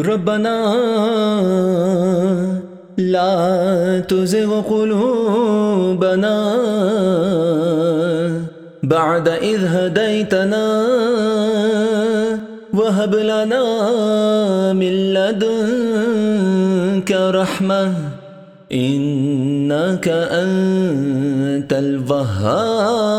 ربنا لا تزغ قلوبنا بعد إذ هديتنا وهب لنا من لدنك رحمة إنك أنت الوهاب.